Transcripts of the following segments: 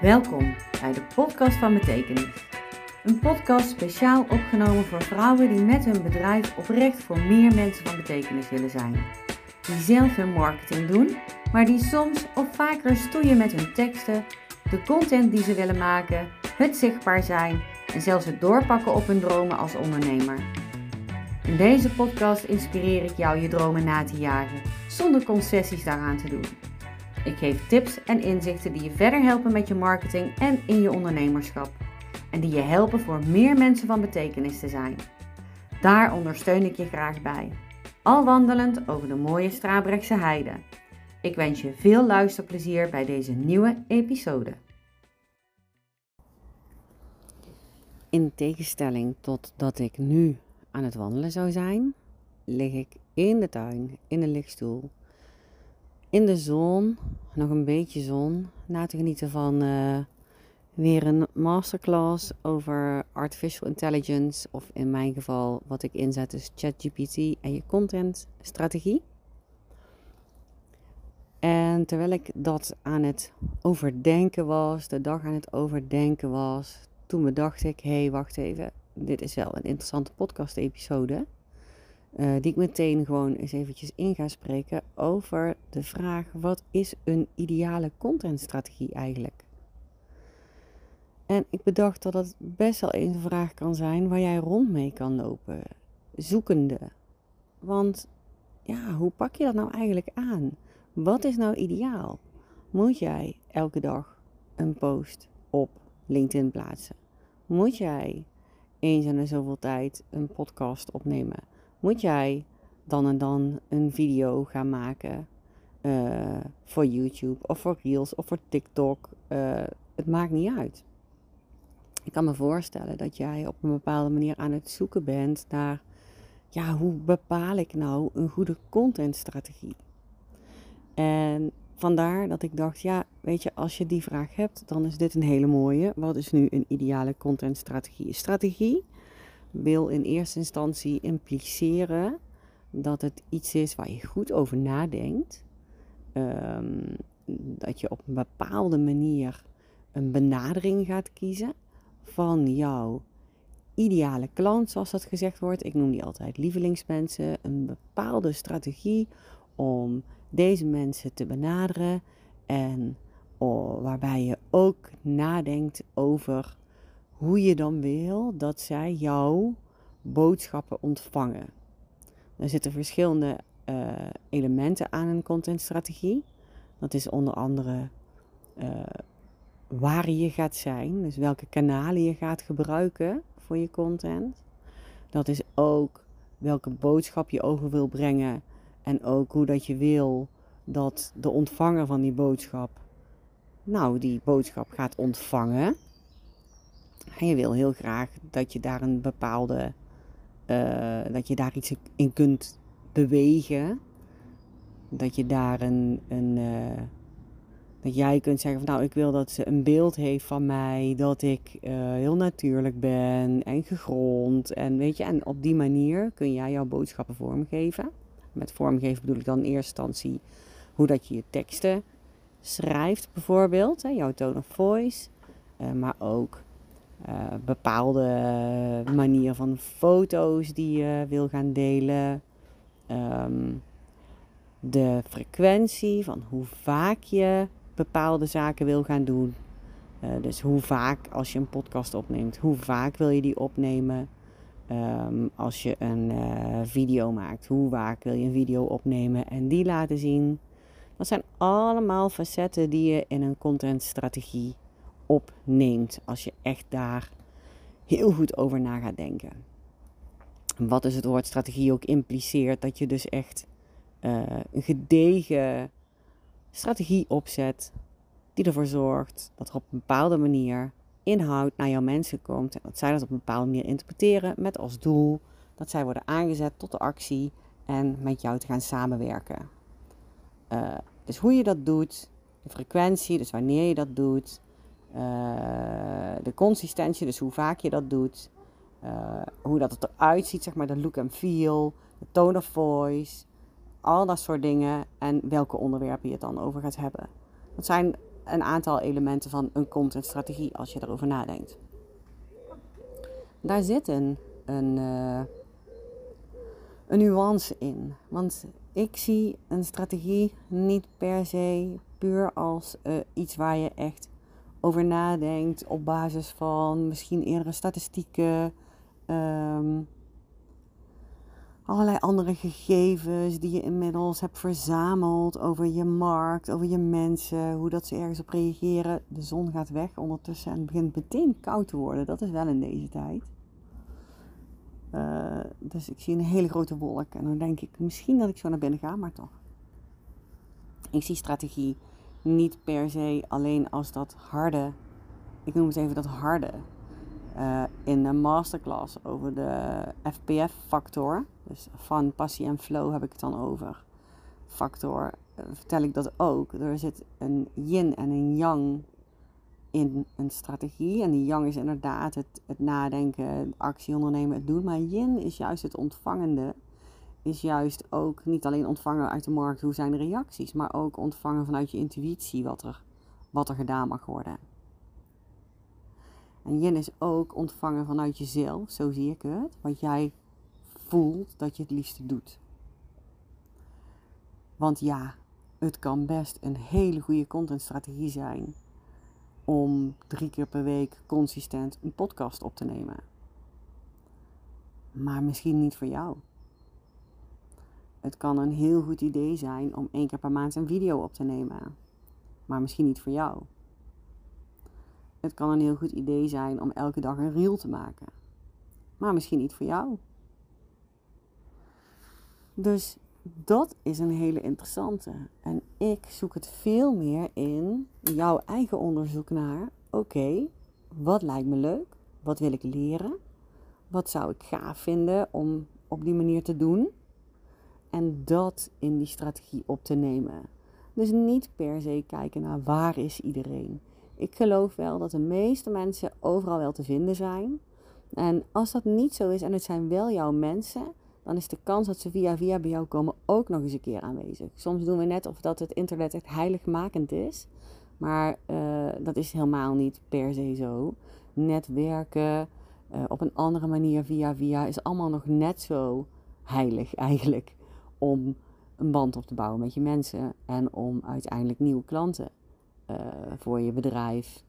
Welkom bij de podcast van Betekenis. Een podcast speciaal opgenomen voor vrouwen die met hun bedrijf oprecht voor meer mensen van betekenis willen zijn. Die zelf hun marketing doen, maar die soms of vaker stoeien met hun teksten, de content die ze willen maken, het zichtbaar zijn en zelfs het doorpakken op hun dromen als ondernemer. In deze podcast inspireer ik jou je dromen na te jagen, zonder concessies daaraan te doen. Ik geef tips en inzichten die je verder helpen met je marketing en in je ondernemerschap. En die je helpen voor meer mensen van betekenis te zijn. Daar ondersteun ik je graag bij. Al wandelend over de mooie Strabrechtse heide. Ik wens je veel luisterplezier bij deze nieuwe episode. In tegenstelling tot dat ik nu aan het wandelen zou zijn, lig ik in de tuin in een lichtstoel in de zon, nog een beetje zon, na te genieten van uh, weer een masterclass over artificial intelligence. Of in mijn geval, wat ik inzet, is ChatGPT en je contentstrategie. En terwijl ik dat aan het overdenken was, de dag aan het overdenken was, toen bedacht ik: hé, hey, wacht even, dit is wel een interessante podcast-episode. Uh, die ik meteen gewoon eens eventjes in ga spreken over de vraag: wat is een ideale contentstrategie eigenlijk? En ik bedacht dat dat best wel een vraag kan zijn waar jij rond mee kan lopen, zoekende. Want ja, hoe pak je dat nou eigenlijk aan? Wat is nou ideaal? Moet jij elke dag een post op LinkedIn plaatsen? Moet jij eens in de zoveel tijd een podcast opnemen? Moet jij dan en dan een video gaan maken uh, voor YouTube of voor Reels of voor TikTok. Uh, het maakt niet uit. Ik kan me voorstellen dat jij op een bepaalde manier aan het zoeken bent naar, ja, hoe bepaal ik nou een goede contentstrategie? En vandaar dat ik dacht, ja, weet je, als je die vraag hebt, dan is dit een hele mooie. Wat is nu een ideale contentstrategie? Strategie wil in eerste instantie impliceren dat het iets is waar je goed over nadenkt. Ehm, dat je op een bepaalde manier een benadering gaat kiezen van jouw ideale klant, zoals dat gezegd wordt. Ik noem die altijd lievelingsmensen. Een bepaalde strategie om deze mensen te benaderen en waarbij je ook nadenkt over hoe je dan wil dat zij jouw boodschappen ontvangen. Er zitten verschillende uh, elementen aan een contentstrategie. Dat is onder andere uh, waar je gaat zijn, dus welke kanalen je gaat gebruiken voor je content. Dat is ook welke boodschap je over wil brengen en ook hoe dat je wil dat de ontvanger van die boodschap, nou, die boodschap gaat ontvangen. En je wil heel graag dat je daar een bepaalde, uh, dat je daar iets in kunt bewegen. Dat je daar een, een uh, dat jij kunt zeggen van nou ik wil dat ze een beeld heeft van mij, dat ik uh, heel natuurlijk ben en gegrond. En weet je, en op die manier kun jij jouw boodschappen vormgeven. Met vormgeven bedoel ik dan in eerste instantie hoe dat je je teksten schrijft bijvoorbeeld, hè, jouw tone of voice. maar ook uh, bepaalde manier van foto's die je wil gaan delen. Ehm, de frequentie van hoe vaak je bepaalde zaken wil gaan doen. Uh, dus hoe vaak als je een podcast opneemt, hoe vaak wil je die opnemen? Um, als je een uh, video maakt, hoe vaak wil je een video opnemen en die laten zien? Dat zijn allemaal facetten die je in een contentstrategie opneemt als je echt daar heel goed over na gaat denken. Wat is het woord strategie ook impliceert, dat je dus echt uh, een gedegen strategie opzet die ervoor zorgt dat er op een bepaalde manier inhoud naar jouw mensen komt en dat zij dat op een bepaalde manier interpreteren met als doel dat zij worden aangezet tot de actie en met jou te gaan samenwerken. Uh, dus hoe je dat doet, de frequentie, dus wanneer je dat doet, uh, de consistentie, dus hoe vaak je dat doet. Uh, hoe dat het eruit ziet, zeg maar, de look and feel, de tone of voice, al dat soort dingen. En welke onderwerpen je het dan over gaat hebben. Dat zijn een aantal elementen van een contentstrategie als je erover nadenkt. Daar zit een, een, uh, een nuance in. Want ik zie een strategie niet per se puur als iets waar je echt over nadenkt op basis van misschien eerdere statistieken, um, allerlei andere gegevens die je inmiddels hebt verzameld over je markt, over je mensen, hoe dat ze ergens op reageren. De zon gaat weg ondertussen en het begint meteen koud te worden. Dat is wel in deze tijd. Uh, dus ik zie een hele grote wolk en dan denk ik misschien dat ik zo naar binnen ga, maar toch. Ik zie strategie niet per se alleen als dat harde, ik noem het even dat harde. Uh, in de masterclass over de FPF-factor, dus van passie en flow heb ik het dan over. Factor, uh, vertel ik dat ook. Er zit een yin en een yang in een strategie. En die yang is inderdaad het, het nadenken, actie ondernemen, het doen. Maar yin is juist het ontvangende is juist ook niet alleen ontvangen uit de markt hoe zijn de reacties, maar ook ontvangen vanuit je intuïtie wat er, wat er gedaan mag worden. En yin is ook ontvangen vanuit jezelf, zo zie ik het, wat jij voelt dat je het liefste doet. Want ja, het kan best een hele goede contentstrategie zijn om drie keer per week consistent een podcast op te nemen. Maar misschien niet voor jou. Het kan een heel goed idee zijn om één keer per maand een video op te nemen, maar misschien niet voor jou. Het kan een heel goed idee zijn om elke dag een reel te maken, maar misschien niet voor jou. Dus dat is een hele interessante. En ik zoek het veel meer in jouw eigen onderzoek naar: oké, wat lijkt me leuk? Wat wil ik leren? Wat zou ik gaaf vinden om op die manier te doen? En dat in die strategie op te nemen. Dus niet per se kijken naar waar is iedereen. Ik geloof wel dat de meeste mensen overal wel te vinden zijn. En als dat niet zo is en het zijn wel jouw mensen, dan is de kans dat ze via via bij jou komen ook nog eens een keer aanwezig. Soms doen we net of dat het internet echt heiligmakend is. Maar uh, dat is helemaal niet per se zo. Netwerken uh, op een andere manier via via is allemaal nog net zo heilig eigenlijk om een band op te bouwen met je mensen en om uiteindelijk nieuwe klanten uh, voor je bedrijf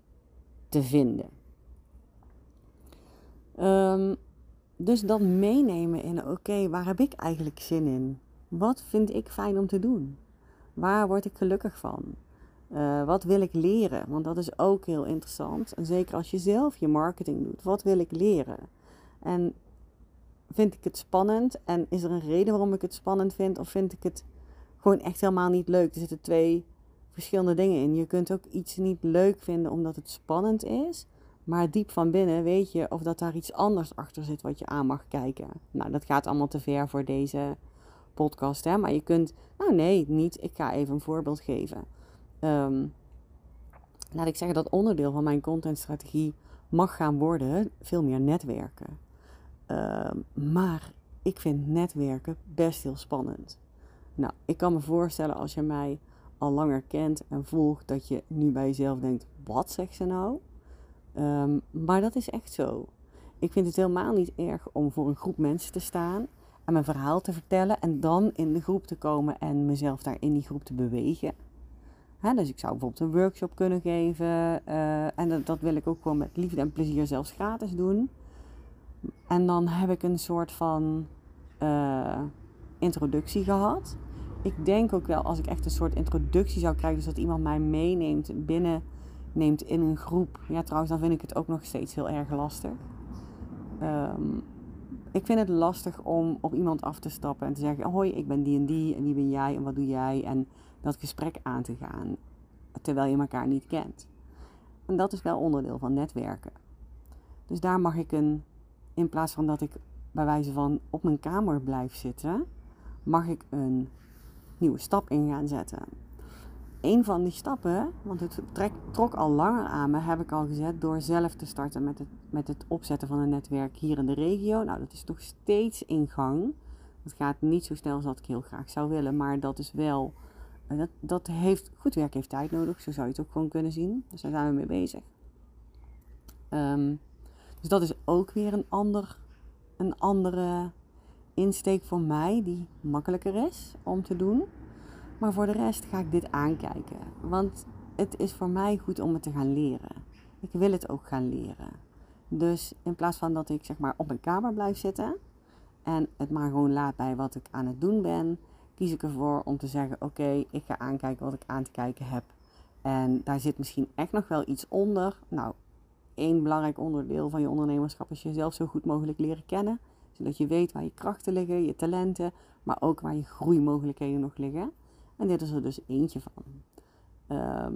te vinden. Um, dus dat meenemen in, oké, waar heb ik eigenlijk zin in? Wat vind ik fijn om te doen? Waar word ik gelukkig van? Uh, wat wil ik leren? Want dat is ook heel interessant. En zeker als je zelf je marketing doet. Wat wil ik leren? En vind ik het spannend? En is er een reden waarom ik het spannend vind? Of vind ik het gewoon echt helemaal niet leuk? Er zitten twee verschillende dingen in. Je kunt ook iets niet leuk vinden omdat het spannend is. Maar diep van binnen weet je of dat daar iets anders achter zit wat je aan mag kijken. Nou, dat gaat allemaal te ver voor deze podcast. Hè? Maar je kunt, nou nee, niet. Ik ga even een voorbeeld geven. Um, laat ik zeggen dat onderdeel van mijn contentstrategie mag gaan worden veel meer netwerken. Ehm, maar ik vind netwerken best heel spannend. Nou, ik kan me voorstellen als je mij al langer kent en volgt, dat je nu bij jezelf denkt: wat zegt ze nou? Ehm, maar dat is echt zo. Ik vind het helemaal niet erg om voor een groep mensen te staan en mijn verhaal te vertellen en dan in de groep te komen en mezelf daar in die groep te bewegen. dus ik zou bijvoorbeeld een workshop kunnen geven uh, en dat, dat wil ik ook gewoon met liefde en plezier zelfs gratis doen. En dan heb ik een soort van uh, introductie gehad. Ik denk ook wel als ik echt een soort introductie zou krijgen, dus dat iemand mij meeneemt, binnenneemt in een groep. Ja, trouwens, dan vind ik het ook nog steeds heel erg lastig. Um, ik vind het lastig om op iemand af te stappen en te zeggen: Hoi, ik ben die en die en wie ben jij en wat doe jij? En dat gesprek aan te gaan terwijl je elkaar niet kent. En dat is wel onderdeel van netwerken. Dus daar mag ik een in plaats van dat ik bij wijze van op mijn kamer blijf zitten, mag ik een nieuwe stap in gaan zetten. Een van die stappen, want het trek, trok al langer aan me, heb ik al gezet door zelf te starten met het, met het opzetten van een netwerk hier in de regio. Nou, dat is nog steeds in gang. Het gaat niet zo snel als dat ik heel graag zou willen, maar dat is wel dat, dat heeft, goed werk heeft tijd nodig, zo zou je het ook gewoon kunnen zien. Dus daar zijn we mee bezig. Ehm, dus dat is ook weer een, ander, een andere insteek voor mij die makkelijker is om te doen. Maar voor de rest ga ik dit aankijken. Want het is voor mij goed om het te gaan leren. Ik wil het ook gaan leren. Dus in plaats van dat ik zeg maar op mijn kamer blijf zitten en het maar gewoon laat bij wat ik aan het doen ben, kies ik ervoor om te zeggen: Oké, ik ga aankijken wat ik aan te kijken heb. En daar zit misschien echt nog wel iets onder. Nou, één belangrijk onderdeel van je ondernemerschap is jezelf zo goed mogelijk leren kennen. Zodat je weet waar je krachten liggen, je talenten, maar ook waar je groeimogelijkheden nog liggen. En dit is er dus eentje van. Ehm,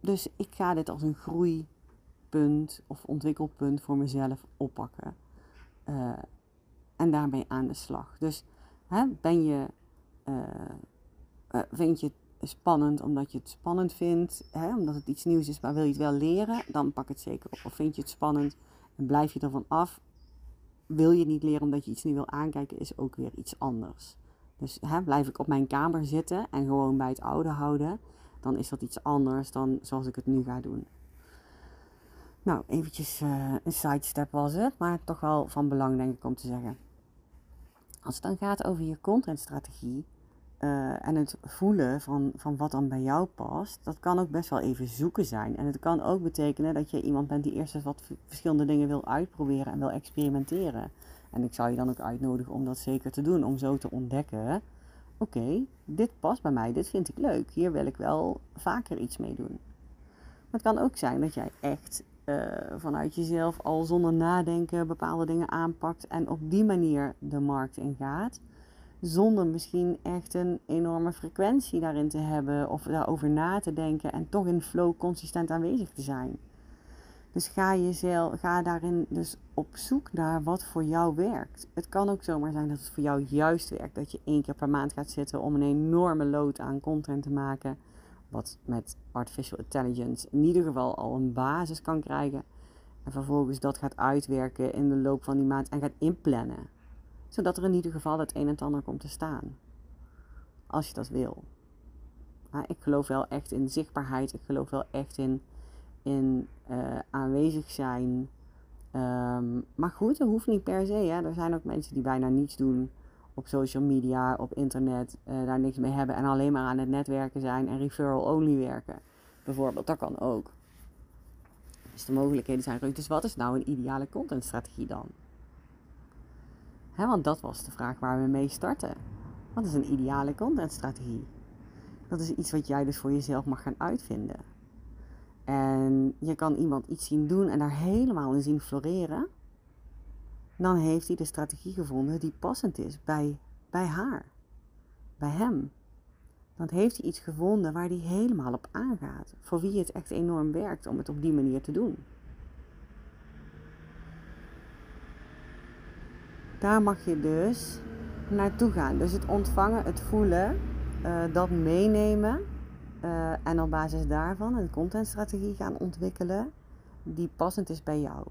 dus ik ga dit als een groeipunt of ontwikkelpunt voor mezelf oppakken. Uh, en daarmee aan de slag. Dus hè, ben je, uh, uh, vind je het spannend omdat je het spannend vindt, hè, omdat het iets nieuws is, maar wil je het wel leren, dan pak het zeker op. Of vind je het spannend en blijf je ervan af, wil je het niet leren omdat je iets niet wil aankijken, is ook weer iets anders. Dus hè, blijf ik op mijn kamer zitten en gewoon bij het oude houden, dan is dat iets anders dan zoals ik het nu ga doen. Nou, eventjes uh, een sidestep was het, maar toch wel van belang denk ik om te zeggen. Als het dan gaat over je contentstrategie uh, en het voelen van, van wat dan bij jou past, dat kan ook best wel even zoeken zijn. En het kan ook betekenen dat je iemand bent die eerst eens wat verschillende dingen wil uitproberen en wil experimenteren. En ik zou je dan ook uitnodigen om dat zeker te doen, om zo te ontdekken: oké, dit past bij mij, dit vind ik leuk, hier wil ik wel vaker iets mee doen. Maar het kan ook zijn dat jij echt uh, vanuit jezelf al zonder nadenken bepaalde dingen aanpakt en op die manier de markt ingaat. Zonder misschien echt een enorme frequentie daarin te hebben of daarover na te denken en toch in flow consistent aanwezig te zijn. Dus ga, jezelf, ga daarin dus op zoek naar wat voor jou werkt. Het kan ook zomaar zijn dat het voor jou juist werkt. Dat je één keer per maand gaat zitten om een enorme load aan content te maken wat met artificial intelligence in ieder geval al een basis kan krijgen. En vervolgens dat gaat uitwerken in de loop van die maand en gaat inplannen. Zodat er in ieder geval het een en ander komt te staan. Als je dat wil. ik geloof wel echt in zichtbaarheid. Ik geloof wel echt in, in uh, aanwezig zijn. Um, maar goed, dat hoeft niet per se. Hè. Er zijn ook mensen die bijna niets doen op social media, op internet, uh, daar niks mee hebben en alleen maar aan het netwerken zijn en referral only werken. Bijvoorbeeld, dat kan ook. Dus de mogelijkheden zijn groot. Dus wat is nou een ideale contentstrategie dan? Want dat was de vraag waar we mee starten. Wat is een ideale contentstrategie? Dat is iets wat jij dus voor jezelf mag gaan uitvinden. En je kan iemand iets zien doen en daar helemaal in zien floreren dan heeft hij de strategie gevonden die passend is bij, bij haar, bij hem. Dan heeft hij iets gevonden waar hij helemaal op aangaat, voor wie het echt enorm werkt om het op die manier te doen. Daar mag je dus naartoe gaan. Dus het ontvangen, het voelen, uh, dat meenemen uh, en op basis daarvan een contentstrategie gaan ontwikkelen die passend is bij jou.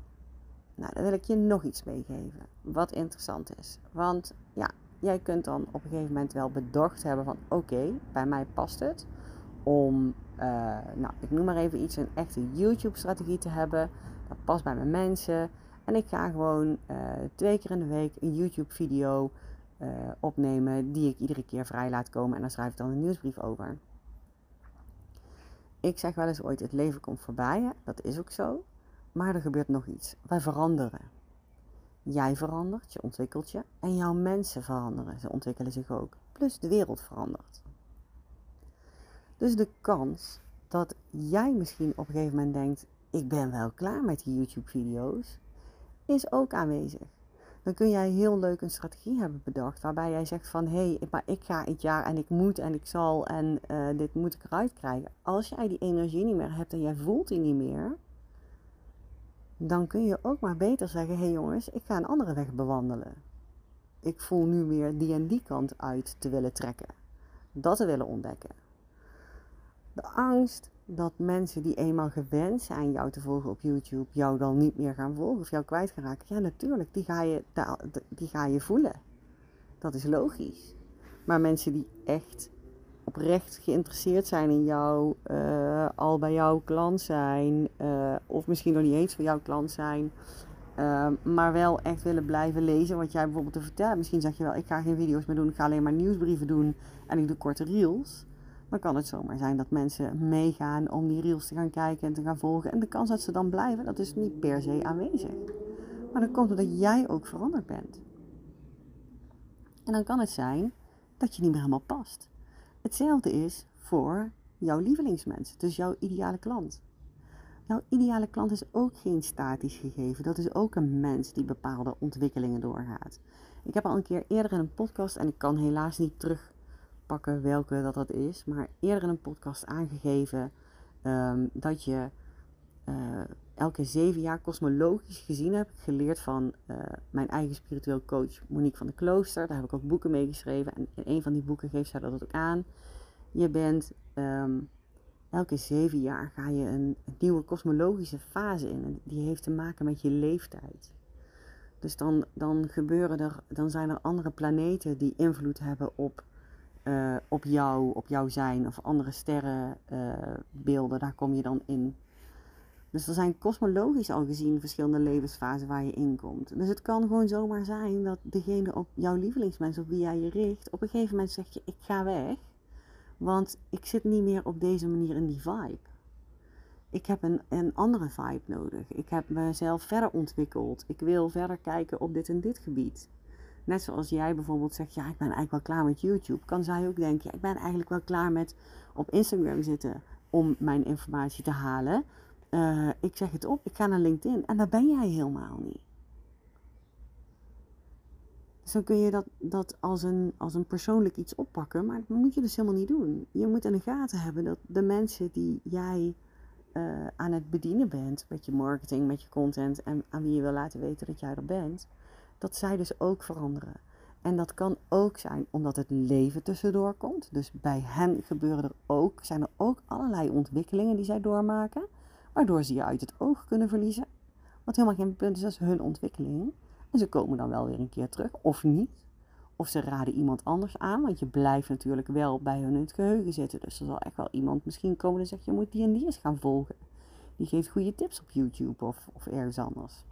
Nou, dan wil ik je nog iets meegeven, wat interessant is. Want ja, jij kunt dan op een gegeven moment wel bedacht hebben van oké, bij mij past het om, uh, nou, ik noem maar even iets, een echte YouTube-strategie te hebben. Dat past bij mijn mensen. En ik ga gewoon uh, twee keer in de week een YouTube-video uh, opnemen die ik iedere keer vrij laat komen. En daar schrijf ik dan een nieuwsbrief over. Ik zeg wel eens ooit, het leven komt voorbij. Dat is ook zo. Maar er gebeurt nog iets. Wij veranderen. Jij verandert, je ontwikkelt je. En jouw mensen veranderen, ze ontwikkelen zich ook. Plus de wereld verandert. Dus de kans dat jij misschien op een gegeven moment denkt: ik ben wel klaar met die YouTube-video's, is ook aanwezig. Dan kun jij heel leuk een strategie hebben bedacht waarbij jij zegt van hé, hey, maar ik ga het jaar en ik moet en ik zal en uh, dit moet ik eruit krijgen. Als jij die energie niet meer hebt en jij voelt die niet meer, dan kun je ook maar beter zeggen: hé hey jongens, ik ga een andere weg bewandelen. Ik voel nu meer die en die kant uit te willen trekken. Dat te willen ontdekken. De angst dat mensen die eenmaal gewend zijn jou te volgen op YouTube, jou dan niet meer gaan volgen of jou kwijt raken. Ja, natuurlijk, die ga je, die ga je voelen. Dat is logisch. Maar mensen die echt oprecht geïnteresseerd zijn in jou, uh, al bij jouw klant zijn, uh, of misschien nog niet eens voor jouw klant zijn, uh, maar wel echt willen blijven lezen wat jij bijvoorbeeld te vertellen. Misschien zeg je wel, ik ga geen video's meer doen, ik ga alleen maar nieuwsbrieven doen en ik doe korte reels. Dan kan het zomaar zijn dat mensen meegaan om die reels te gaan kijken en te gaan volgen. En de kans dat ze dan blijven, dat is niet per se aanwezig. Maar dat komt omdat jij ook veranderd bent. En dan kan het zijn dat je niet meer helemaal past. Hetzelfde is voor jouw lievelingsmens, dus jouw ideale klant. Jouw ideale klant is ook geen statisch gegeven. Dat is ook een mens die bepaalde ontwikkelingen doorgaat. Ik heb al een keer eerder in een podcast, en ik kan helaas niet terugpakken welke dat, dat is, maar eerder in een podcast aangegeven um, dat je uh, elke zeven jaar kosmologisch gezien heb geleerd van uh, mijn eigen spiritueel coach Monique van de Klooster. Daar heb ik ook boeken mee geschreven. En in een van die boeken geeft zij dat ook aan. Je bent um, elke zeven jaar ga je een, een nieuwe kosmologische fase in. En die heeft te maken met je leeftijd. Dus dan, dan gebeuren er, dan zijn er andere planeten die invloed hebben op, uh, op jou, op jouw zijn of andere sterrenbeelden. Uh, Daar kom je dan in. Dus er zijn kosmologisch al gezien verschillende levensfasen waar je in komt. Dus het kan gewoon zomaar zijn dat degene op jouw lievelingsmens, op wie jij je richt, op een gegeven moment zegt je: Ik ga weg. Want ik zit niet meer op deze manier in die vibe. Ik heb een, een andere vibe nodig. Ik heb mezelf verder ontwikkeld. Ik wil verder kijken op dit en dit gebied. Net zoals jij bijvoorbeeld zegt, ja, ik ben eigenlijk wel klaar met YouTube. Kan zij ook denken, ja, ik ben eigenlijk wel klaar met op Instagram zitten om mijn informatie te halen. Uh, ik zeg het op, ik ga naar LinkedIn. En daar ben jij helemaal niet. Dus kun je dat, dat als, een, als een persoonlijk iets oppakken, maar dat moet je dus helemaal niet doen. Je moet in de gaten hebben dat de mensen die jij uh, aan het bedienen bent met je marketing, met je content en aan wie je wil laten weten dat jij er bent, dat zij dus ook veranderen. En dat kan ook zijn omdat het leven tussendoor komt. Dus bij hen gebeuren er ook, zijn er ook allerlei ontwikkelingen die zij doormaken, waardoor ze je uit het oog kunnen verliezen. Wat helemaal geen punt is, dat is hun ontwikkeling. En ze komen dan wel weer een keer terug, of niet. Of ze raden iemand anders aan, want je blijft natuurlijk wel bij hun in het geheugen zitten. Dus er zal echt wel iemand misschien komen en zeggen: je moet die en die eens gaan volgen. Die geeft goede tips op YouTube of, of ergens anders.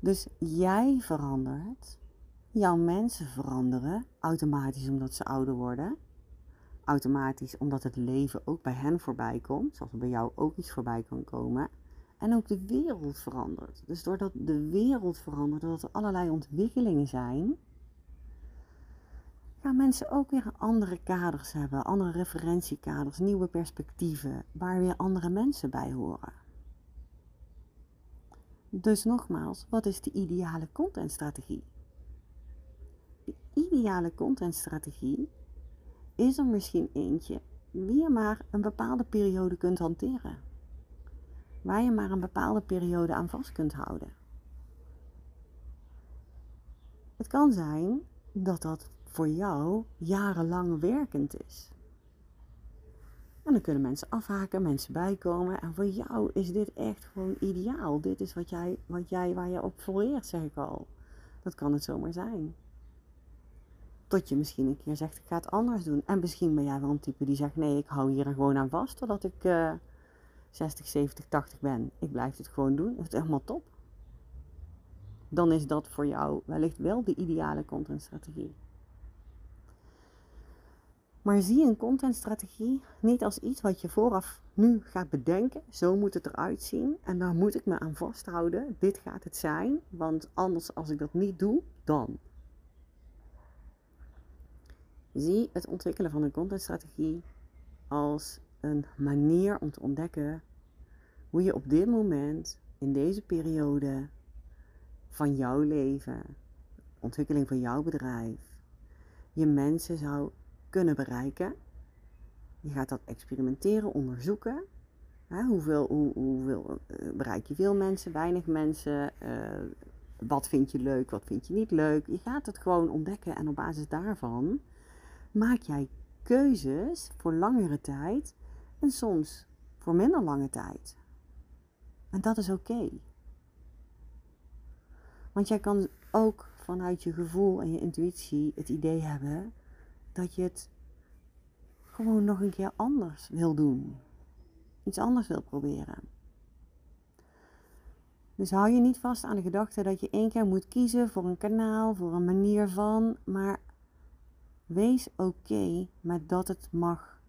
Dus jij verandert, jouw mensen veranderen automatisch omdat ze ouder worden. Automatisch omdat het leven ook bij hen voorbij komt, zoals er bij jou ook iets voorbij kan komen. En ook de wereld verandert. Dus doordat de wereld verandert, doordat er allerlei ontwikkelingen zijn, gaan mensen ook weer andere kaders hebben, andere referentiekaders, nieuwe perspectieven, waar weer andere mensen bij horen. Dus nogmaals, wat is de ideale contentstrategie? De ideale contentstrategie is er misschien eentje die je maar een bepaalde periode kunt hanteren waar je maar een bepaalde periode aan vast kunt houden. Het kan zijn dat dat voor jou jarenlang werkend is. En dan kunnen mensen afhaken, mensen bijkomen. En voor jou is dit echt gewoon ideaal. Dit is wat jij, wat jij, waar je op floreert, zeg ik al. Dat kan het zomaar zijn. Tot je misschien een keer zegt, ik ga het anders doen. En misschien ben jij wel een type die zegt, nee, ik hou hier gewoon aan vast. Totdat ik uh, 60, 70, 80 ben. Ik blijf het gewoon doen. Dat is helemaal top. Dan is dat voor jou wellicht wel de ideale contentstrategie. Maar zie een contentstrategie niet als iets wat je vooraf nu gaat bedenken. Zo moet het eruit zien. En daar moet ik me aan vasthouden. Dit gaat het zijn. Want anders, als ik dat niet doe, dan. Zie het ontwikkelen van een contentstrategie als een manier om te ontdekken hoe je op dit moment, in deze periode van jouw leven, ontwikkeling van jouw bedrijf, je mensen zou kunnen bereiken. Je gaat dat experimenteren, onderzoeken. hoeveel, hoe, hoeveel uh, bereik je veel mensen, weinig mensen? Uh, wat vind je leuk, wat vind je niet leuk? Je gaat het gewoon ontdekken en op basis daarvan maak jij keuzes voor langere tijd en soms voor minder lange tijd. En dat is oké. Want jij kan ook vanuit je gevoel en je intuïtie het idee hebben dat je het gewoon nog een keer anders wil doen. Iets anders wil proberen. Dus hou je niet vast aan de gedachte dat je één keer moet kiezen voor een kanaal, voor een manier van, maar wees oké met dat het mag,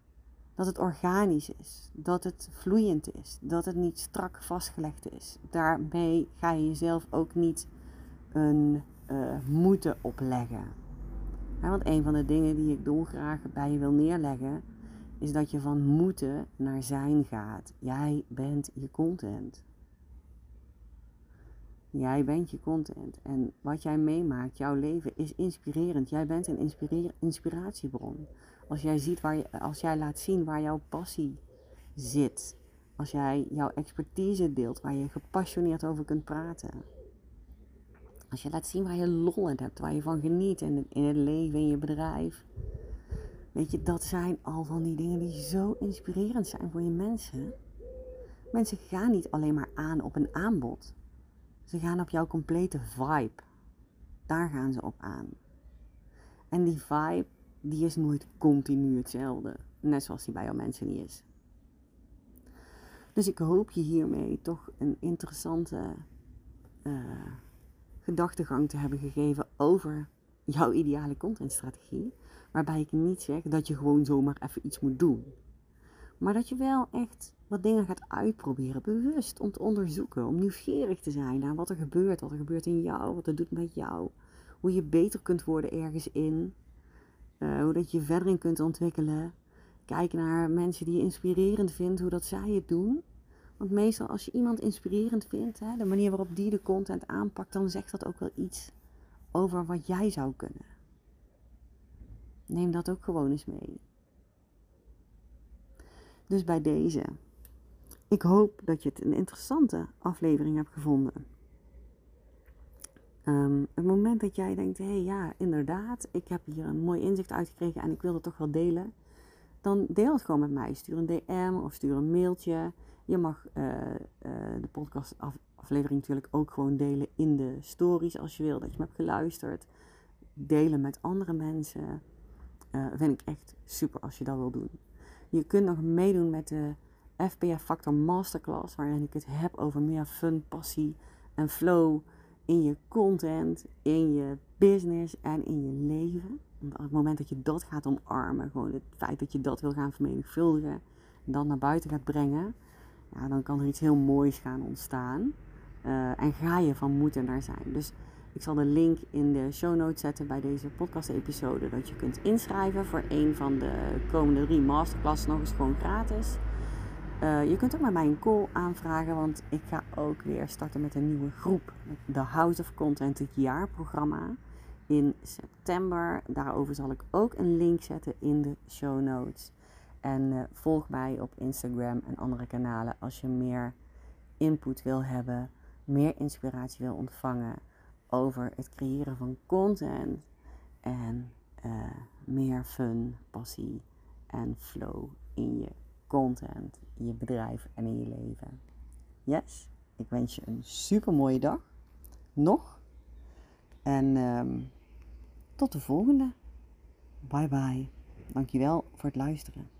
dat het organisch is, dat het vloeiend is, dat het niet strak vastgelegd is. Daarmee ga je jezelf ook niet een uh, moeten opleggen. Want een van de dingen die ik dolgraag bij je wil neerleggen, is dat je van moeten naar zijn gaat. Jij bent je content. Jij bent je content. En wat jij meemaakt, jouw leven, is inspirerend. Jij bent een inspiratiebron. Als jij, ziet waar je, als jij laat zien waar jouw passie zit. Als jij jouw expertise deelt, waar je gepassioneerd over kunt praten. Als je laat zien waar je lol in hebt, waar je van geniet in, in het leven, in je bedrijf. Weet je, dat zijn al van die dingen die zo inspirerend zijn voor je mensen. Mensen gaan niet alleen maar aan op een aanbod. Ze gaan op jouw complete vibe. Daar gaan ze op aan. En die vibe, die is nooit continu hetzelfde. Net zoals die bij jouw mensen niet is. Dus ik hoop je hiermee toch een interessante uh, gedachtegang te hebben gegeven over jouw ideale contentstrategie. Waarbij ik niet zeg dat je gewoon zomaar even iets moet doen. Maar dat je wel echt wat dingen gaat uitproberen, bewust om te onderzoeken, om nieuwsgierig te zijn naar wat er gebeurt, wat er gebeurt in jou, wat het doet met jou, hoe je beter kunt worden ergens in, uh, hoe dat je verder in kunt ontwikkelen. Kijk naar mensen die je inspirerend vindt, hoe dat zij het doen. Want meestal als je iemand inspirerend vindt, hè, de manier waarop die de content aanpakt, dan zegt dat ook wel iets over wat jij zou kunnen. Neem dat ook gewoon eens mee. Dus bij deze. Ik hoop dat je het een interessante aflevering hebt gevonden. Um, het moment dat jij denkt, hé hey, ja, inderdaad, ik heb hier een mooi inzicht uitgekregen en ik wil het toch wel delen. Dan deel het gewoon met mij. Stuur een DM of stuur een mailtje. Je mag uh, uh, de podcast aflevering natuurlijk ook gewoon delen in de stories als je wil dat je me hebt geluisterd. Delen met andere mensen. Uh, vind ik echt super als je dat wil doen. Je kunt nog meedoen met de FBF Factor Masterclass, waarin ik het heb over meer fun, passie en flow in je content, in je business en in je leven. Op het moment dat je dat gaat omarmen, gewoon het feit dat je dat wil gaan vermenigvuldigen en dat naar buiten gaat brengen, ja, dan kan er iets heel moois gaan ontstaan. Uh, en ga je van moeten naar zijn. Dus ik zal de link in de show notes zetten bij deze podcast-episode. Dat je kunt inschrijven voor een van de komende drie masterclasses. Nog eens gewoon gratis. Uh, je kunt ook met mij een call aanvragen, want ik ga ook weer starten met een nieuwe groep. De House of Content, het jaarprogramma in september. Daarover zal ik ook een link zetten in de show notes. En uh, volg mij op Instagram en andere kanalen als je meer input wil hebben, meer inspiratie wil ontvangen over het creëren van content en uh, meer fun, passie en flow in je content, in je bedrijf en in je leven. Yes, ik wens je een super mooie dag. Nog. En um, tot de volgende. Bye bye. Dankjewel voor het luisteren.